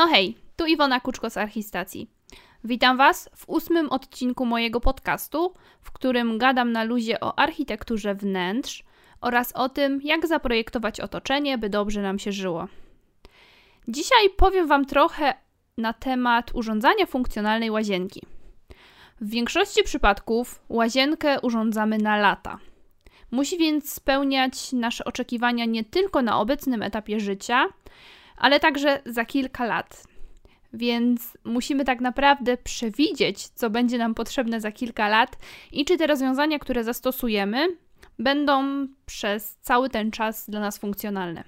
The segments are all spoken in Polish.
No hej, tu Iwona Kuczko z Archistacji. Witam Was w ósmym odcinku mojego podcastu, w którym gadam na luzie o architekturze wnętrz oraz o tym, jak zaprojektować otoczenie, by dobrze nam się żyło. Dzisiaj powiem Wam trochę na temat urządzania funkcjonalnej łazienki. W większości przypadków łazienkę urządzamy na lata. Musi więc spełniać nasze oczekiwania nie tylko na obecnym etapie życia, ale także za kilka lat. Więc musimy tak naprawdę przewidzieć, co będzie nam potrzebne za kilka lat i czy te rozwiązania, które zastosujemy, będą przez cały ten czas dla nas funkcjonalne.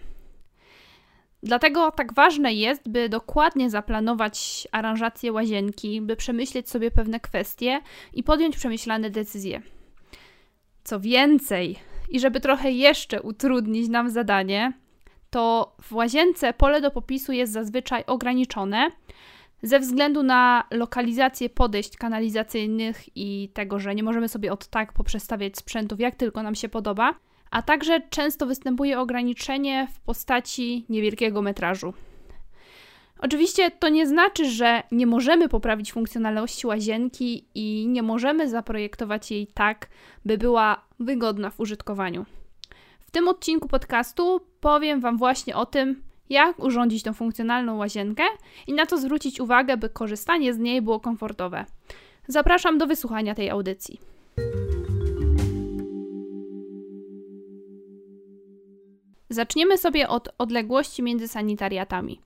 Dlatego tak ważne jest, by dokładnie zaplanować aranżację łazienki, by przemyśleć sobie pewne kwestie i podjąć przemyślane decyzje. Co więcej, i żeby trochę jeszcze utrudnić nam zadanie, to w łazience pole do popisu jest zazwyczaj ograniczone ze względu na lokalizację podejść kanalizacyjnych i tego, że nie możemy sobie od tak poprzestawiać sprzętów jak tylko nam się podoba, a także często występuje ograniczenie w postaci niewielkiego metrażu. Oczywiście to nie znaczy, że nie możemy poprawić funkcjonalności łazienki i nie możemy zaprojektować jej tak, by była wygodna w użytkowaniu. W tym odcinku podcastu powiem Wam właśnie o tym, jak urządzić tą funkcjonalną łazienkę i na co zwrócić uwagę, by korzystanie z niej było komfortowe. Zapraszam do wysłuchania tej audycji. Zaczniemy sobie od odległości między sanitariatami.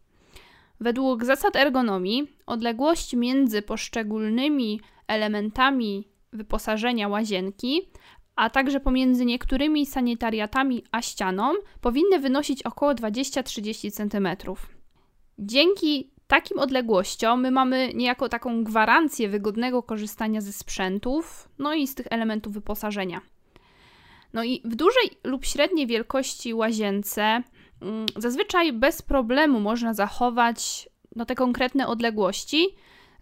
Według zasad ergonomii, odległość między poszczególnymi elementami wyposażenia łazienki, a także pomiędzy niektórymi sanitariatami a ścianą, powinny wynosić około 20-30 cm. Dzięki takim odległościom my mamy niejako taką gwarancję wygodnego korzystania ze sprzętów, no i z tych elementów wyposażenia. No i w dużej lub średniej wielkości łazience Mm, zazwyczaj bez problemu można zachować no, te konkretne odległości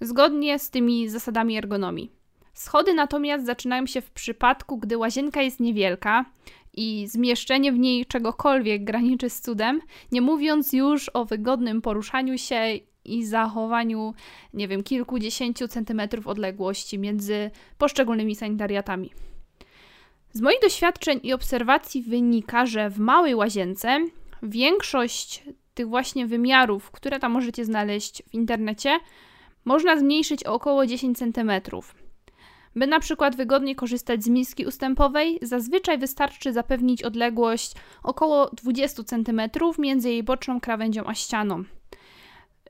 zgodnie z tymi zasadami ergonomii. Schody natomiast zaczynają się w przypadku, gdy łazienka jest niewielka i zmieszczenie w niej czegokolwiek graniczy z cudem, nie mówiąc już o wygodnym poruszaniu się i zachowaniu, nie wiem, kilkudziesięciu centymetrów odległości między poszczególnymi sanitariatami. Z moich doświadczeń i obserwacji wynika, że w małej łazience większość tych właśnie wymiarów, które tam możecie znaleźć w internecie, można zmniejszyć o około 10 cm. By na przykład wygodnie korzystać z miski ustępowej, zazwyczaj wystarczy zapewnić odległość około 20 cm między jej boczną krawędzią a ścianą.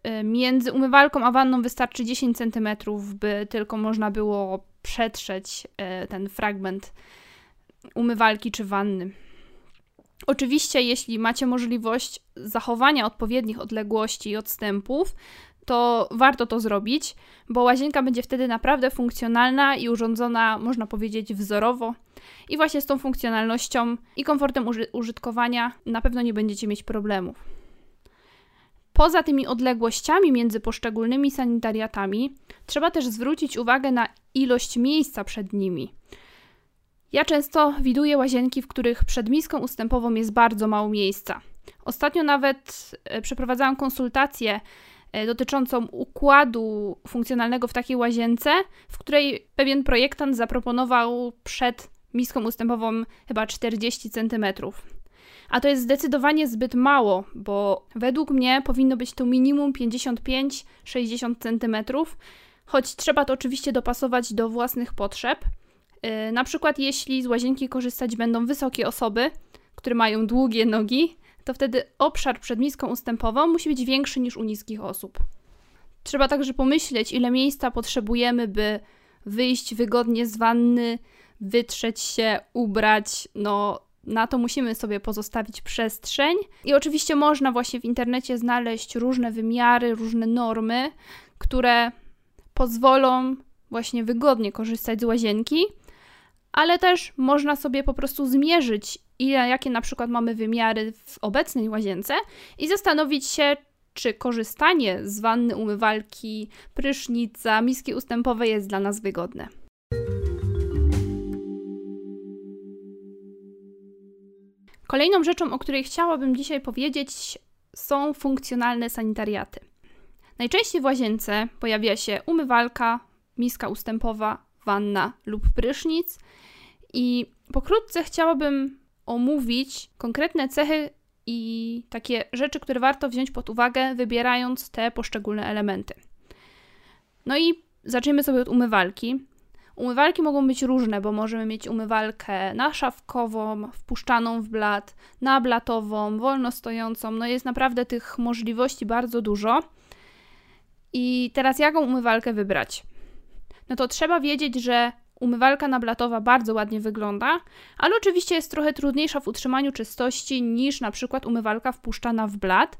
Y, między umywalką a wanną wystarczy 10 cm, by tylko można było przetrzeć y, ten fragment umywalki czy wanny. Oczywiście, jeśli macie możliwość zachowania odpowiednich odległości i odstępów, to warto to zrobić, bo łazienka będzie wtedy naprawdę funkcjonalna i urządzona, można powiedzieć, wzorowo. I właśnie z tą funkcjonalnością i komfortem uży użytkowania na pewno nie będziecie mieć problemów. Poza tymi odległościami między poszczególnymi sanitariatami, trzeba też zwrócić uwagę na ilość miejsca przed nimi. Ja często widuję łazienki, w których przed miską ustępową jest bardzo mało miejsca. Ostatnio nawet e, przeprowadzałam konsultację e, dotyczącą układu funkcjonalnego w takiej łazience, w której pewien projektant zaproponował przed miską ustępową chyba 40 cm. A to jest zdecydowanie zbyt mało, bo według mnie powinno być to minimum 55-60 cm, choć trzeba to oczywiście dopasować do własnych potrzeb. Y, na przykład, jeśli z łazienki korzystać będą wysokie osoby, które mają długie nogi, to wtedy obszar przed ustępową musi być większy niż u niskich osób. Trzeba także pomyśleć, ile miejsca potrzebujemy, by wyjść wygodnie z wanny, wytrzeć się, ubrać. No, na to musimy sobie pozostawić przestrzeń. I oczywiście można właśnie w internecie znaleźć różne wymiary, różne normy, które pozwolą właśnie wygodnie korzystać z łazienki ale też można sobie po prostu zmierzyć, ile, jakie na przykład mamy wymiary w obecnej łazience i zastanowić się, czy korzystanie z wanny, umywalki, prysznica, miski ustępowej jest dla nas wygodne. Kolejną rzeczą, o której chciałabym dzisiaj powiedzieć, są funkcjonalne sanitariaty. Najczęściej w łazience pojawia się umywalka, miska ustępowa, wanna lub prysznic. I pokrótce chciałabym omówić konkretne cechy i takie rzeczy, które warto wziąć pod uwagę, wybierając te poszczególne elementy. No i zacznijmy sobie od umywalki. Umywalki mogą być różne, bo możemy mieć umywalkę naszawkową, wpuszczaną w blat, nablatową, wolno stojącą. No jest naprawdę tych możliwości bardzo dużo. I teraz jaką umywalkę wybrać? No to trzeba wiedzieć, że umywalka nablatowa bardzo ładnie wygląda, ale oczywiście jest trochę trudniejsza w utrzymaniu czystości niż na przykład umywalka wpuszczana w blat,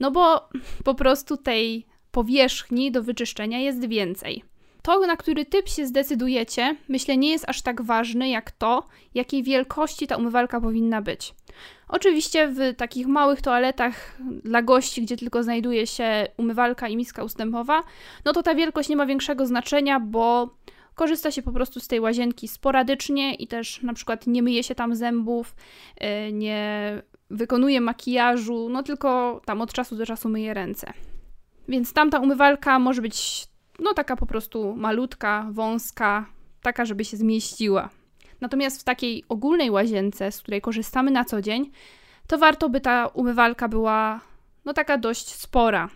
no bo po prostu tej powierzchni do wyczyszczenia jest więcej. To, na który typ się zdecydujecie, myślę, nie jest aż tak ważny jak to, jakiej wielkości ta umywalka powinna być. Oczywiście w takich małych toaletach dla gości, gdzie tylko znajduje się umywalka i miska ustępowa, no to ta wielkość nie ma większego znaczenia, bo korzysta się po prostu z tej łazienki sporadycznie i też na przykład nie myje się tam zębów, y, nie wykonuje makijażu, no tylko tam od czasu do czasu myje ręce. Więc tamta umywalka może być no taka po prostu malutka, wąska, taka, żeby się zmieściła. Natomiast w takiej ogólnej łazience, z której korzystamy na co dzień, to warto by ta umywalka była no taka dość spora.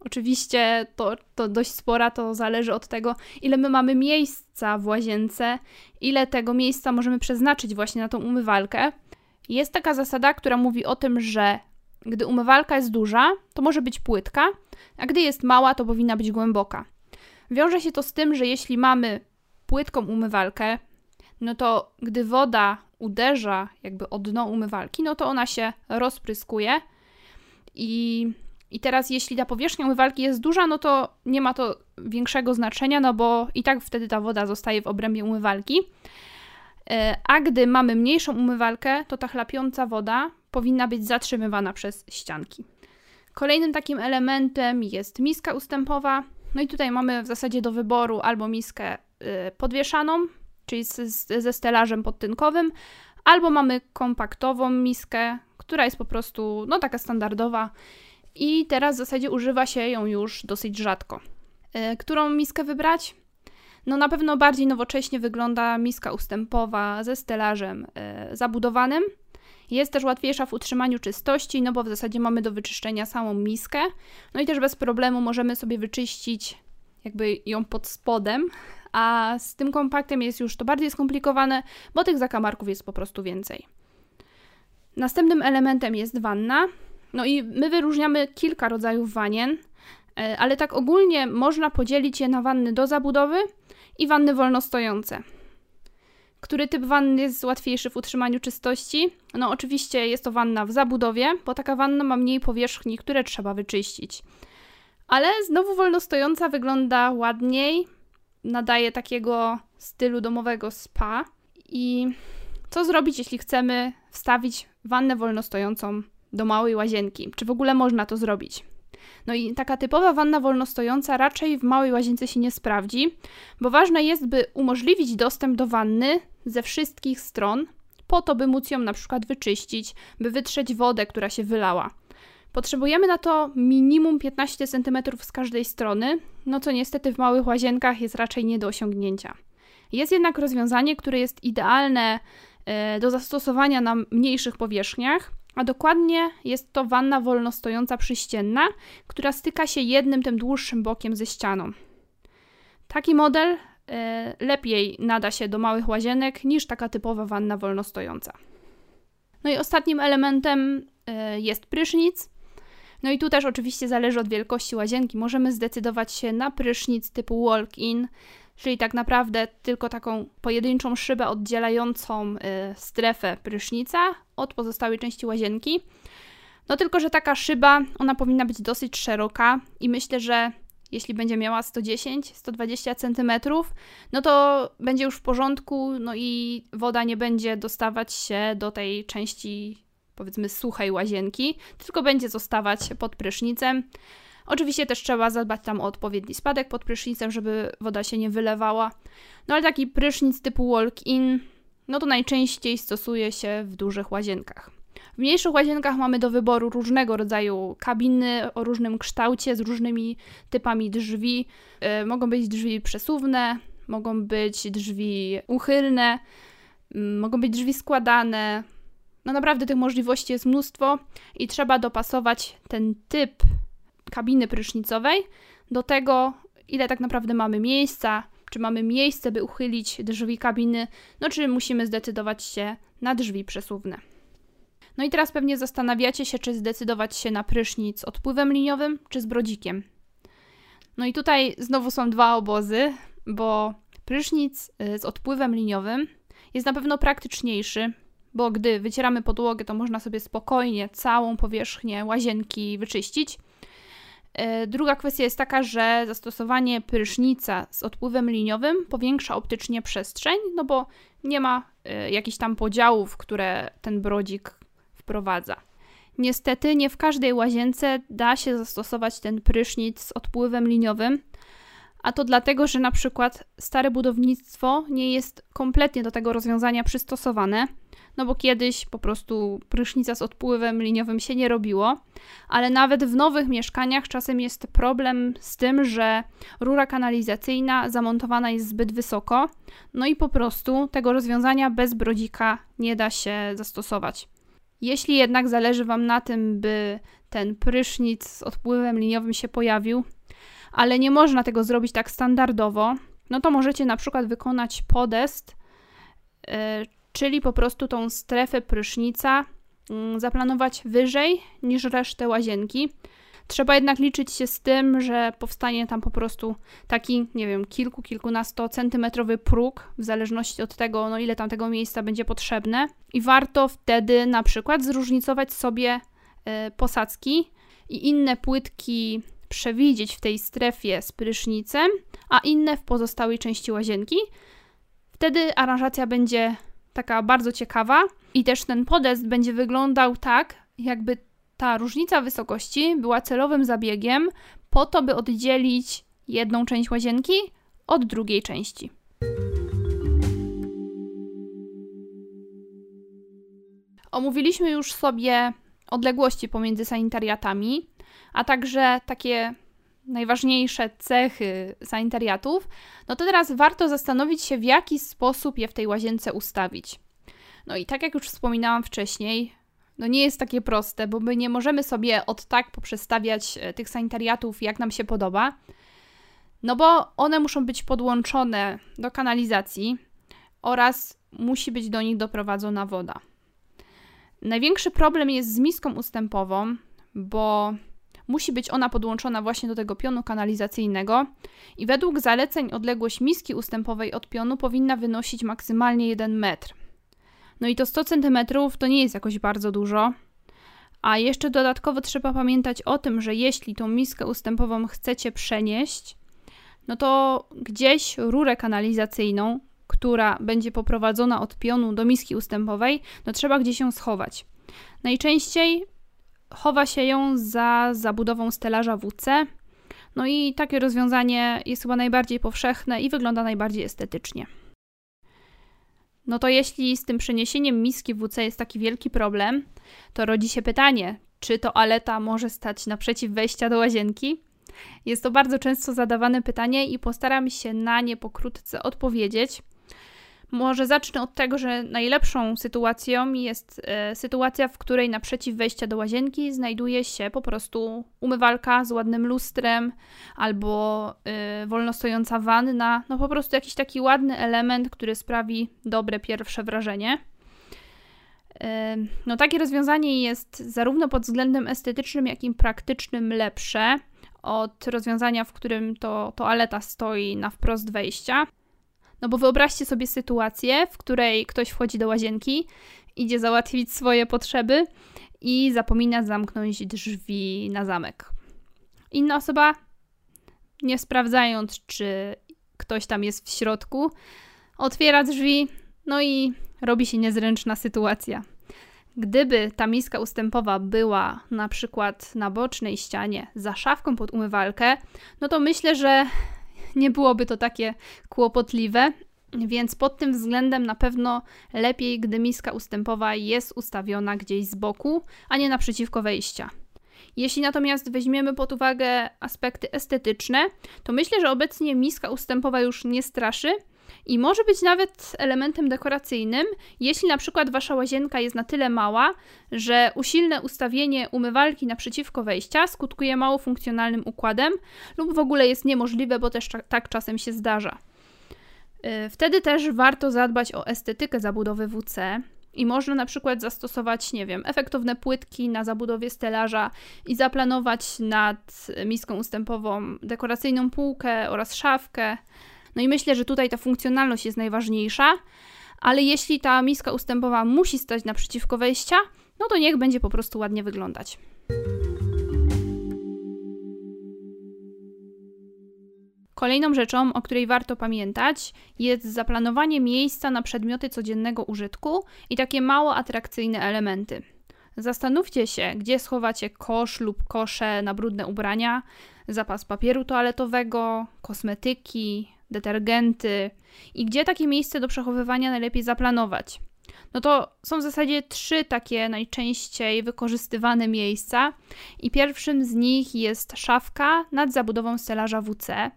Oczywiście to, to dość spora to zależy od tego, ile my mamy miejsca w łazience, ile tego miejsca możemy przeznaczyć właśnie na tą umywalkę. Jest taka zasada, która mówi o tym, że gdy umywalka jest duża, to może być płytka, a gdy jest mała, to powinna być głęboka. Wiąże się to z tym, że jeśli mamy płytką umywalkę, no to gdy woda uderza jakby o dno umywalki, no to ona się rozpryskuje i, i teraz jeśli ta powierzchnia umywalki jest duża, no to nie ma to większego znaczenia, no bo i tak wtedy ta woda zostaje w obrębie umywalki. E, a gdy mamy mniejszą umywalkę, to ta chlapiąca woda powinna być zatrzymywana przez ścianki. Kolejnym takim elementem jest miska ustępowa. No i tutaj mamy w zasadzie do wyboru albo miskę y, podwieszaną, czyli ze stelażem podtynkowym, albo mamy kompaktową miskę, która jest po prostu no taka standardowa i teraz w zasadzie używa się ją już dosyć rzadko. Y, którą miskę wybrać? No na pewno bardziej nowocześnie wygląda miska ustępowa ze stelażem y, zabudowanym. Jest też łatwiejsza w utrzymaniu czystości, no bo w zasadzie mamy do wyczyszczenia samą miskę. No i też bez problemu możemy sobie wyczyścić jakby ją pod spodem, a z tym kompaktem jest już to bardziej skomplikowane, bo tych zakamarków jest po prostu więcej. Następnym elementem jest wanna. No i my wyróżniamy kilka rodzajów wanien, e, ale tak ogólnie można podzielić je na wanny do zabudowy i wanny wolnostojące. Który typ wanny jest łatwiejszy w utrzymaniu czystości? No oczywiście jest to wanna w zabudowie, bo taka wanna ma mniej powierzchni, które trzeba wyczyścić. Ale znowu wolnostojąca wygląda ładniej, nadaje takiego stylu domowego spa. I co zrobić, jeśli chcemy wstawić wannę wolnostojącą do małej łazienki? Czy w ogóle można to zrobić? No i taka typowa wanna wolnostojąca raczej w małej łazience się nie sprawdzi, bo ważne jest, by umożliwić dostęp do wanny ze wszystkich stron, po to, by móc ją na przykład wyczyścić, by wytrzeć wodę, która się wylała. Potrzebujemy na to minimum 15 cm z każdej strony, no co niestety w małych łazienkach jest raczej nie do osiągnięcia. Jest jednak rozwiązanie, które jest idealne e, do zastosowania na mniejszych powierzchniach, a dokładnie jest to wanna wolnostojąca przyścienna, która styka się jednym tym dłuższym bokiem ze ścianą. Taki model e, lepiej nada się do małych łazienek niż taka typowa wanna wolnostojąca. No i ostatnim elementem e, jest prysznic. No i tu też oczywiście zależy od wielkości łazienki. Możemy zdecydować się na prysznic typu walk-in, czyli tak naprawdę tylko taką pojedynczą szybę oddzielającą y, strefę prysznica od pozostałej części łazienki. No tylko, że taka szyba, ona powinna być dosyć szeroka i myślę, że jeśli będzie miała 110-120 cm, no to będzie już w porządku, no i woda nie będzie dostawać się do tej części powiedzmy suchej łazienki, tylko będzie zostawać pod prysznicem. Oczywiście też trzeba zadbać tam o odpowiedni spadek pod prysznicem, żeby woda się nie wylewała. No ale taki prysznic typu walk-in, no to najczęściej stosuje się w dużych łazienkach. W mniejszych łazienkach mamy do wyboru różnego rodzaju kabiny o różnym kształcie, z różnymi typami drzwi. Yy, mogą być drzwi przesuwne, mogą być drzwi uchylne, yy, mogą być drzwi składane. No naprawdę tych możliwości jest mnóstwo i trzeba dopasować ten typ kabiny prysznicowej do tego, ile tak naprawdę mamy miejsca, czy mamy miejsce, by uchylić drzwi kabiny, no czy musimy zdecydować się na drzwi przesuwne. No i teraz pewnie zastanawiacie się, czy zdecydować się na prysznic z odpływem liniowym, czy z brodzikiem. No i tutaj znowu są dwa obozy, bo prysznic y, z odpływem liniowym jest na pewno praktyczniejszy, bo gdy wycieramy podłogę, to można sobie spokojnie całą powierzchnię łazienki wyczyścić. Y, druga kwestia jest taka, że zastosowanie prysznica z odpływem liniowym powiększa optycznie przestrzeń, no bo nie ma y, jakichś tam podziałów, które ten brodzik wprowadza. Niestety nie w każdej łazience da się zastosować ten prysznic z odpływem liniowym, a to dlatego, że na przykład stare budownictwo nie jest kompletnie do tego rozwiązania przystosowane, no bo kiedyś po prostu prysznica z odpływem liniowym się nie robiło, ale nawet w nowych mieszkaniach czasem jest problem z tym, że rura kanalizacyjna zamontowana jest zbyt wysoko, no i po prostu tego rozwiązania bez brodzika nie da się zastosować. Jeśli jednak zależy Wam na tym, by ten prysznic z odpływem liniowym się pojawił, ale nie można tego zrobić tak standardowo, no to możecie na przykład wykonać podest, yy, czyli po prostu tą strefę prysznica yy, zaplanować wyżej niż resztę łazienki. Trzeba jednak liczyć się z tym, że powstanie tam po prostu taki, nie wiem, kilku, kilkunastocentymetrowy próg, w zależności od tego, no ile tam tego miejsca będzie potrzebne. I warto wtedy na przykład zróżnicować sobie y, posadzki i inne płytki przewidzieć w tej strefie z prysznicem, a inne w pozostałej części łazienki. Wtedy aranżacja będzie taka bardzo ciekawa i też ten podest będzie wyglądał tak, jakby ta różnica wysokości była celowym zabiegiem po to, by oddzielić jedną część łazienki od drugiej części. Omówiliśmy już sobie odległości pomiędzy sanitariatami, a także takie najważniejsze cechy sanitariatów, no to teraz warto zastanowić się, w jaki sposób je w tej łazience ustawić. No i tak jak już wspominałam wcześniej, no nie jest takie proste, bo my nie możemy sobie od tak poprzestawiać e, tych sanitariatów, jak nam się podoba, no bo one muszą być podłączone do kanalizacji oraz musi być do nich doprowadzona woda. Największy problem jest z miską ustępową, bo musi być ona podłączona właśnie do tego pionu kanalizacyjnego i według zaleceń odległość miski ustępowej od pionu powinna wynosić maksymalnie 1 metr. No i to 100 cm to nie jest jakoś bardzo dużo. A jeszcze dodatkowo trzeba pamiętać o tym, że jeśli tą miskę ustępową chcecie przenieść, no to gdzieś rurę kanalizacyjną, która będzie poprowadzona od pionu do miski ustępowej, no trzeba gdzieś ją schować. Najczęściej chowa się ją za zabudową stelaża WC. No i takie rozwiązanie jest chyba najbardziej powszechne i wygląda najbardziej estetycznie. No to jeśli z tym przeniesieniem miski WC jest taki wielki problem, to rodzi się pytanie, czy toaleta może stać naprzeciw wejścia do łazienki? Jest to bardzo często zadawane pytanie i postaram się na nie pokrótce odpowiedzieć. Może zacznę od tego, że najlepszą sytuacją jest e, sytuacja, w której naprzeciw wejścia do łazienki znajduje się po prostu umywalka z ładnym lustrem albo e, wolno stojąca wanna. No po prostu jakiś taki ładny element, który sprawi dobre pierwsze wrażenie. E, no takie rozwiązanie jest zarówno pod względem estetycznym, jak i praktycznym lepsze od rozwiązania, w którym to toaleta stoi na wprost wejścia. No bo wyobraźcie sobie sytuację, w której ktoś wchodzi do łazienki, idzie załatwić swoje potrzeby i zapomina zamknąć drzwi na zamek. Inna osoba, nie sprawdzając, czy ktoś tam jest w środku, otwiera drzwi, no i robi się niezręczna sytuacja. Gdyby ta miska ustępowa była na przykład na bocznej ścianie za szafką pod umywalkę, no to myślę, że nie byłoby to takie kłopotliwe. Więc pod tym względem na pewno lepiej, gdy miska ustępowa jest ustawiona gdzieś z boku, a nie naprzeciwko wejścia. Jeśli natomiast weźmiemy pod uwagę aspekty estetyczne, to myślę, że obecnie miska ustępowa już nie straszy i może być nawet elementem dekoracyjnym, jeśli na przykład wasza łazienka jest na tyle mała, że usilne ustawienie umywalki naprzeciwko wejścia skutkuje mało funkcjonalnym układem lub w ogóle jest niemożliwe, bo też tak czasem się zdarza. Y, wtedy też warto zadbać o estetykę zabudowy WC, i można na przykład zastosować, nie wiem, efektowne płytki na zabudowie stelaża i zaplanować nad miską ustępową dekoracyjną półkę oraz szafkę. No i myślę, że tutaj ta funkcjonalność jest najważniejsza, ale jeśli ta miska ustępowa musi stać naprzeciwko wejścia, no to niech będzie po prostu ładnie wyglądać. Kolejną rzeczą, o której warto pamiętać, jest zaplanowanie miejsca na przedmioty codziennego użytku i takie mało atrakcyjne elementy. Zastanówcie się, gdzie schowacie kosz lub kosze na brudne ubrania, zapas papieru toaletowego, kosmetyki, detergenty i gdzie takie miejsce do przechowywania najlepiej zaplanować. No to są w zasadzie trzy takie najczęściej wykorzystywane miejsca, i pierwszym z nich jest szafka nad zabudową stelaża WC.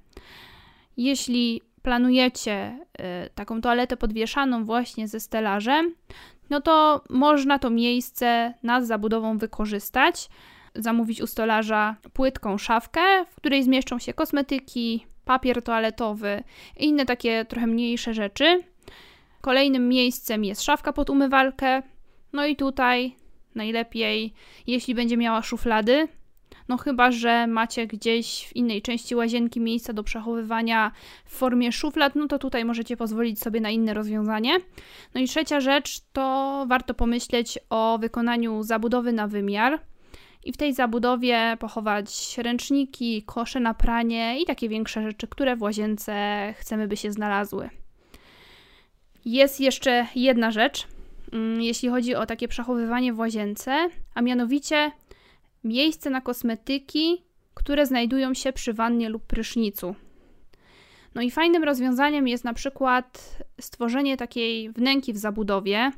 Jeśli planujecie y, taką toaletę podwieszaną właśnie ze stelażem, no to można to miejsce nad zabudową wykorzystać. Zamówić u stolarza płytką szafkę, w której zmieszczą się kosmetyki, papier toaletowy i inne takie trochę mniejsze rzeczy. Kolejnym miejscem jest szafka pod umywalkę. No i tutaj najlepiej, jeśli będzie miała szuflady, no chyba, że macie gdzieś w innej części łazienki miejsca do przechowywania w formie szuflad, no to tutaj możecie pozwolić sobie na inne rozwiązanie. No i trzecia rzecz to warto pomyśleć o wykonaniu zabudowy na wymiar. I w tej zabudowie pochować ręczniki, kosze na pranie i takie większe rzeczy, które w łazience chcemy, by się znalazły. Jest jeszcze jedna rzecz, mm, jeśli chodzi o takie przechowywanie w łazience, a mianowicie miejsce na kosmetyki, które znajdują się przy wannie lub prysznicu. No i fajnym rozwiązaniem jest na przykład stworzenie takiej wnęki w zabudowie,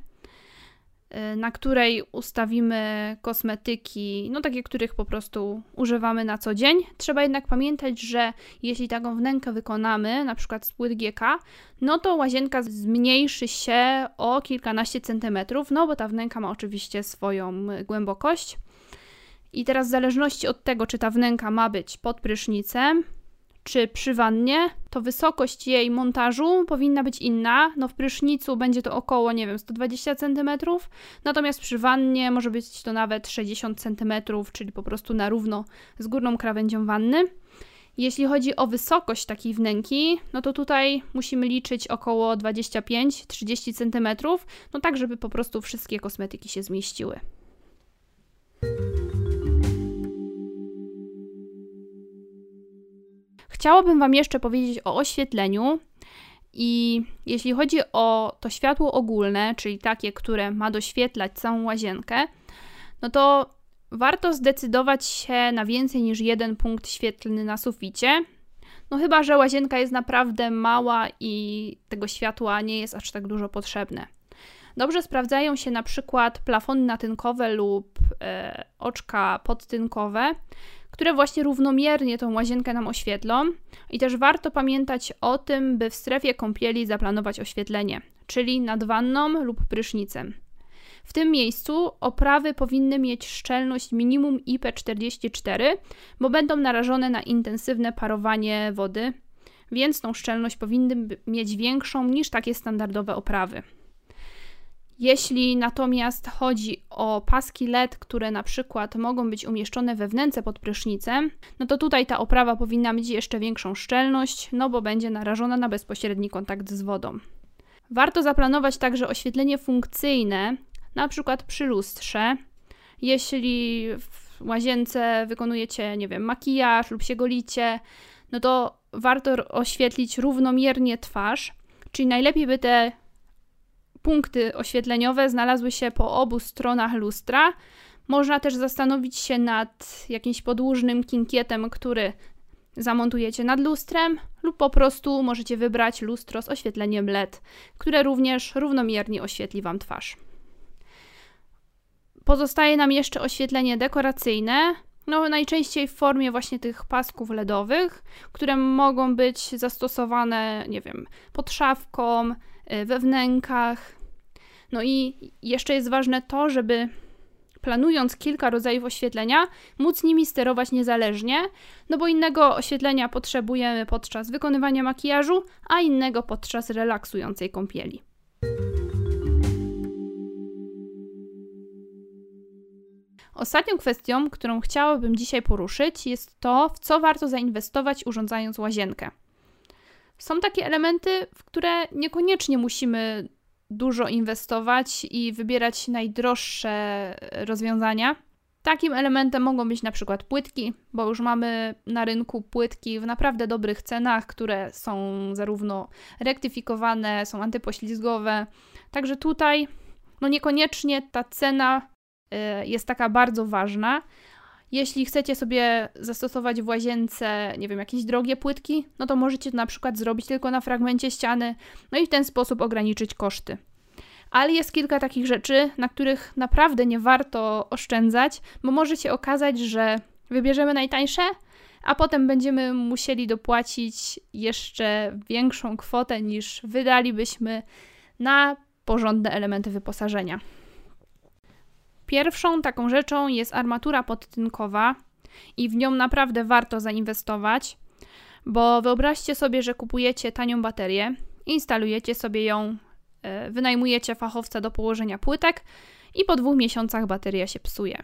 na której ustawimy kosmetyki, no takie, których po prostu używamy na co dzień. Trzeba jednak pamiętać, że jeśli taką wnękę wykonamy, na przykład z płyt GK, no to łazienka zmniejszy się o kilkanaście centymetrów, no bo ta wnęka ma oczywiście swoją głębokość. I teraz w zależności od tego, czy ta wnęka ma być pod prysznicem, czy przy wannie, to wysokość jej montażu powinna być inna. No w prysznicu będzie to około, nie wiem, 120 cm, natomiast przy wannie może być to nawet 60 cm, czyli po prostu na równo z górną krawędzią wanny. Jeśli chodzi o wysokość takiej wnęki, no to tutaj musimy liczyć około 25-30 cm, no tak, żeby po prostu wszystkie kosmetyki się zmieściły. Chciałabym Wam jeszcze powiedzieć o oświetleniu. I jeśli chodzi o to światło ogólne, czyli takie, które ma doświetlać całą łazienkę, no to warto zdecydować się na więcej niż jeden punkt świetlny na suficie. No chyba, że łazienka jest naprawdę mała i tego światła nie jest aż tak dużo potrzebne. Dobrze sprawdzają się na przykład plafony natynkowe lub e, oczka podtynkowe, które właśnie równomiernie tą łazienkę nam oświetlą. I też warto pamiętać o tym, by w strefie kąpieli zaplanować oświetlenie, czyli nad wanną lub prysznicem. W tym miejscu oprawy powinny mieć szczelność minimum IP44, bo będą narażone na intensywne parowanie wody, więc tą szczelność powinny mieć większą niż takie standardowe oprawy. Jeśli natomiast chodzi o paski LED, które na przykład mogą być umieszczone we wnęce pod prysznicem, no to tutaj ta oprawa powinna mieć jeszcze większą szczelność, no bo będzie narażona na bezpośredni kontakt z wodą. Warto zaplanować także oświetlenie funkcyjne, na przykład przy lustrze. Jeśli w łazience wykonujecie, nie wiem, makijaż lub się golicie, no to warto oświetlić równomiernie twarz, czyli najlepiej by te punkty oświetleniowe znalazły się po obu stronach lustra. Można też zastanowić się nad jakimś podłużnym kinkietem, który zamontujecie nad lustrem, lub po prostu możecie wybrać lustro z oświetleniem LED, które również równomiernie oświetli Wam twarz. Pozostaje nam jeszcze oświetlenie dekoracyjne, no najczęściej w formie właśnie tych pasków LEDowych, które mogą być zastosowane, nie wiem, pod szafką, we wnękach. No i jeszcze jest ważne to, żeby planując kilka rodzajów oświetlenia, móc nimi sterować niezależnie, no bo innego oświetlenia potrzebujemy podczas wykonywania makijażu, a innego podczas relaksującej kąpieli. Ostatnią kwestią, którą chciałabym dzisiaj poruszyć, jest to, w co warto zainwestować urządzając łazienkę. Są takie elementy, w które niekoniecznie musimy dużo inwestować i wybierać najdroższe rozwiązania. Takim elementem mogą być na przykład płytki, bo już mamy na rynku płytki w naprawdę dobrych cenach, które są zarówno rektyfikowane, są antypoślizgowe. Także tutaj no niekoniecznie ta cena y, jest taka bardzo ważna. Jeśli chcecie sobie zastosować w łazience, nie wiem, jakieś drogie płytki, no to możecie to na przykład zrobić tylko na fragmencie ściany, no i w ten sposób ograniczyć koszty. Ale jest kilka takich rzeczy, na których naprawdę nie warto oszczędzać, bo może się okazać, że wybierzemy najtańsze, a potem będziemy musieli dopłacić jeszcze większą kwotę niż wydalibyśmy na porządne elementy wyposażenia. Pierwszą taką rzeczą jest armatura podtynkowa i w nią naprawdę warto zainwestować, bo wyobraźcie sobie, że kupujecie tanią baterię, instalujecie sobie ją, e, wynajmujecie fachowca do położenia płytek i po dwóch miesiącach bateria się psuje.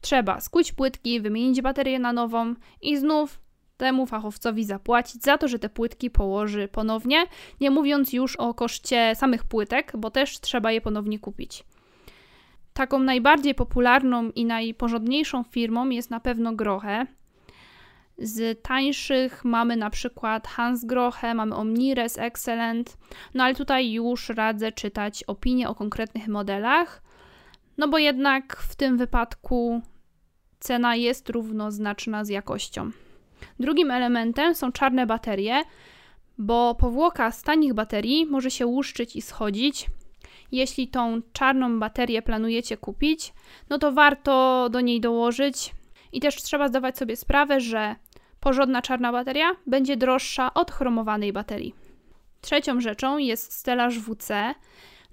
Trzeba skuć płytki, wymienić baterię na nową i znów temu fachowcowi zapłacić za to, że te płytki położy ponownie, nie mówiąc już o koszcie samych płytek, bo też trzeba je ponownie kupić. Taką najbardziej popularną i najporządniejszą firmą jest na pewno Grohe. Z tańszych mamy na przykład Hans Grohe, mamy Omnires Excellent, no ale tutaj już radzę czytać opinie o konkretnych modelach, no bo jednak w tym wypadku cena jest równoznaczna z jakością. Drugim elementem są czarne baterie, bo powłoka z tanich baterii może się łuszczyć i schodzić, jeśli tą czarną baterię planujecie kupić, no to warto do niej dołożyć i też trzeba zdawać sobie sprawę, że porządna czarna bateria będzie droższa od chromowanej baterii. Trzecią rzeczą jest stelaż WC.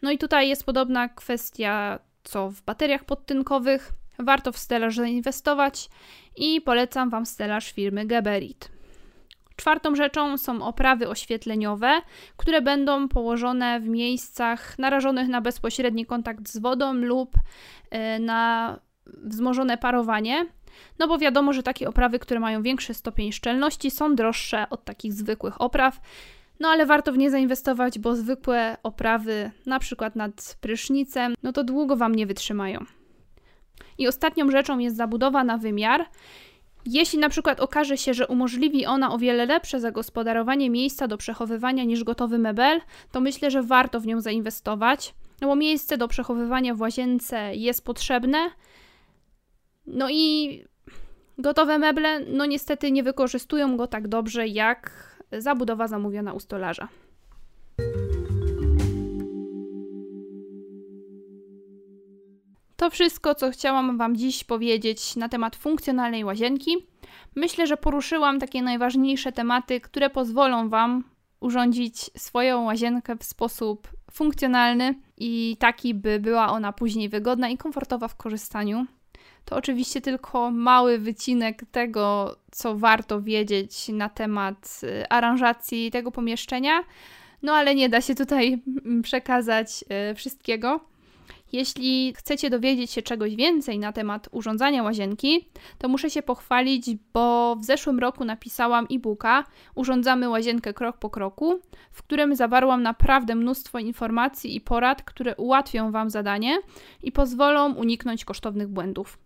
No i tutaj jest podobna kwestia co w bateriach podtynkowych. Warto w stelaż zainwestować i polecam Wam stelaż firmy Geberit. Czwartą rzeczą są oprawy oświetleniowe, które będą położone w miejscach narażonych na bezpośredni kontakt z wodą lub e, na wzmożone parowanie. No bo wiadomo, że takie oprawy, które mają większy stopień szczelności, są droższe od takich zwykłych opraw. No ale warto w nie zainwestować, bo zwykłe oprawy, na przykład nad prysznicem, no to długo Wam nie wytrzymają. I ostatnią rzeczą jest zabudowa na wymiar. Jeśli na przykład okaże się, że umożliwi ona o wiele lepsze zagospodarowanie miejsca do przechowywania niż gotowy mebel, to myślę, że warto w nią zainwestować, no bo miejsce do przechowywania w łazience jest potrzebne. No i gotowe meble, no niestety nie wykorzystują go tak dobrze jak zabudowa zamówiona u stolarza. To wszystko, co chciałam Wam dziś powiedzieć na temat funkcjonalnej łazienki. Myślę, że poruszyłam takie najważniejsze tematy, które pozwolą Wam urządzić swoją łazienkę w sposób funkcjonalny i taki, by była ona później wygodna i komfortowa w korzystaniu. To oczywiście tylko mały wycinek tego, co warto wiedzieć na temat y, aranżacji tego pomieszczenia, no ale nie da się tutaj przekazać y, wszystkiego. Jeśli chcecie dowiedzieć się czegoś więcej na temat urządzania łazienki, to muszę się pochwalić, bo w zeszłym roku napisałam e-booka Urządzamy łazienkę krok po kroku, w którym zawarłam naprawdę mnóstwo informacji i porad, które ułatwią Wam zadanie i pozwolą uniknąć kosztownych błędów.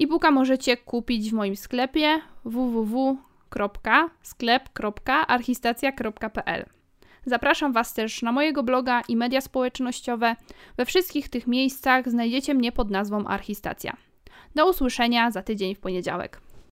E-booka możecie kupić w moim sklepie www.sklep.archistacja.pl. Zapraszam Was też na mojego bloga i media społecznościowe. We wszystkich tych miejscach znajdziecie mnie pod nazwą Archistacja. Do usłyszenia za tydzień w poniedziałek.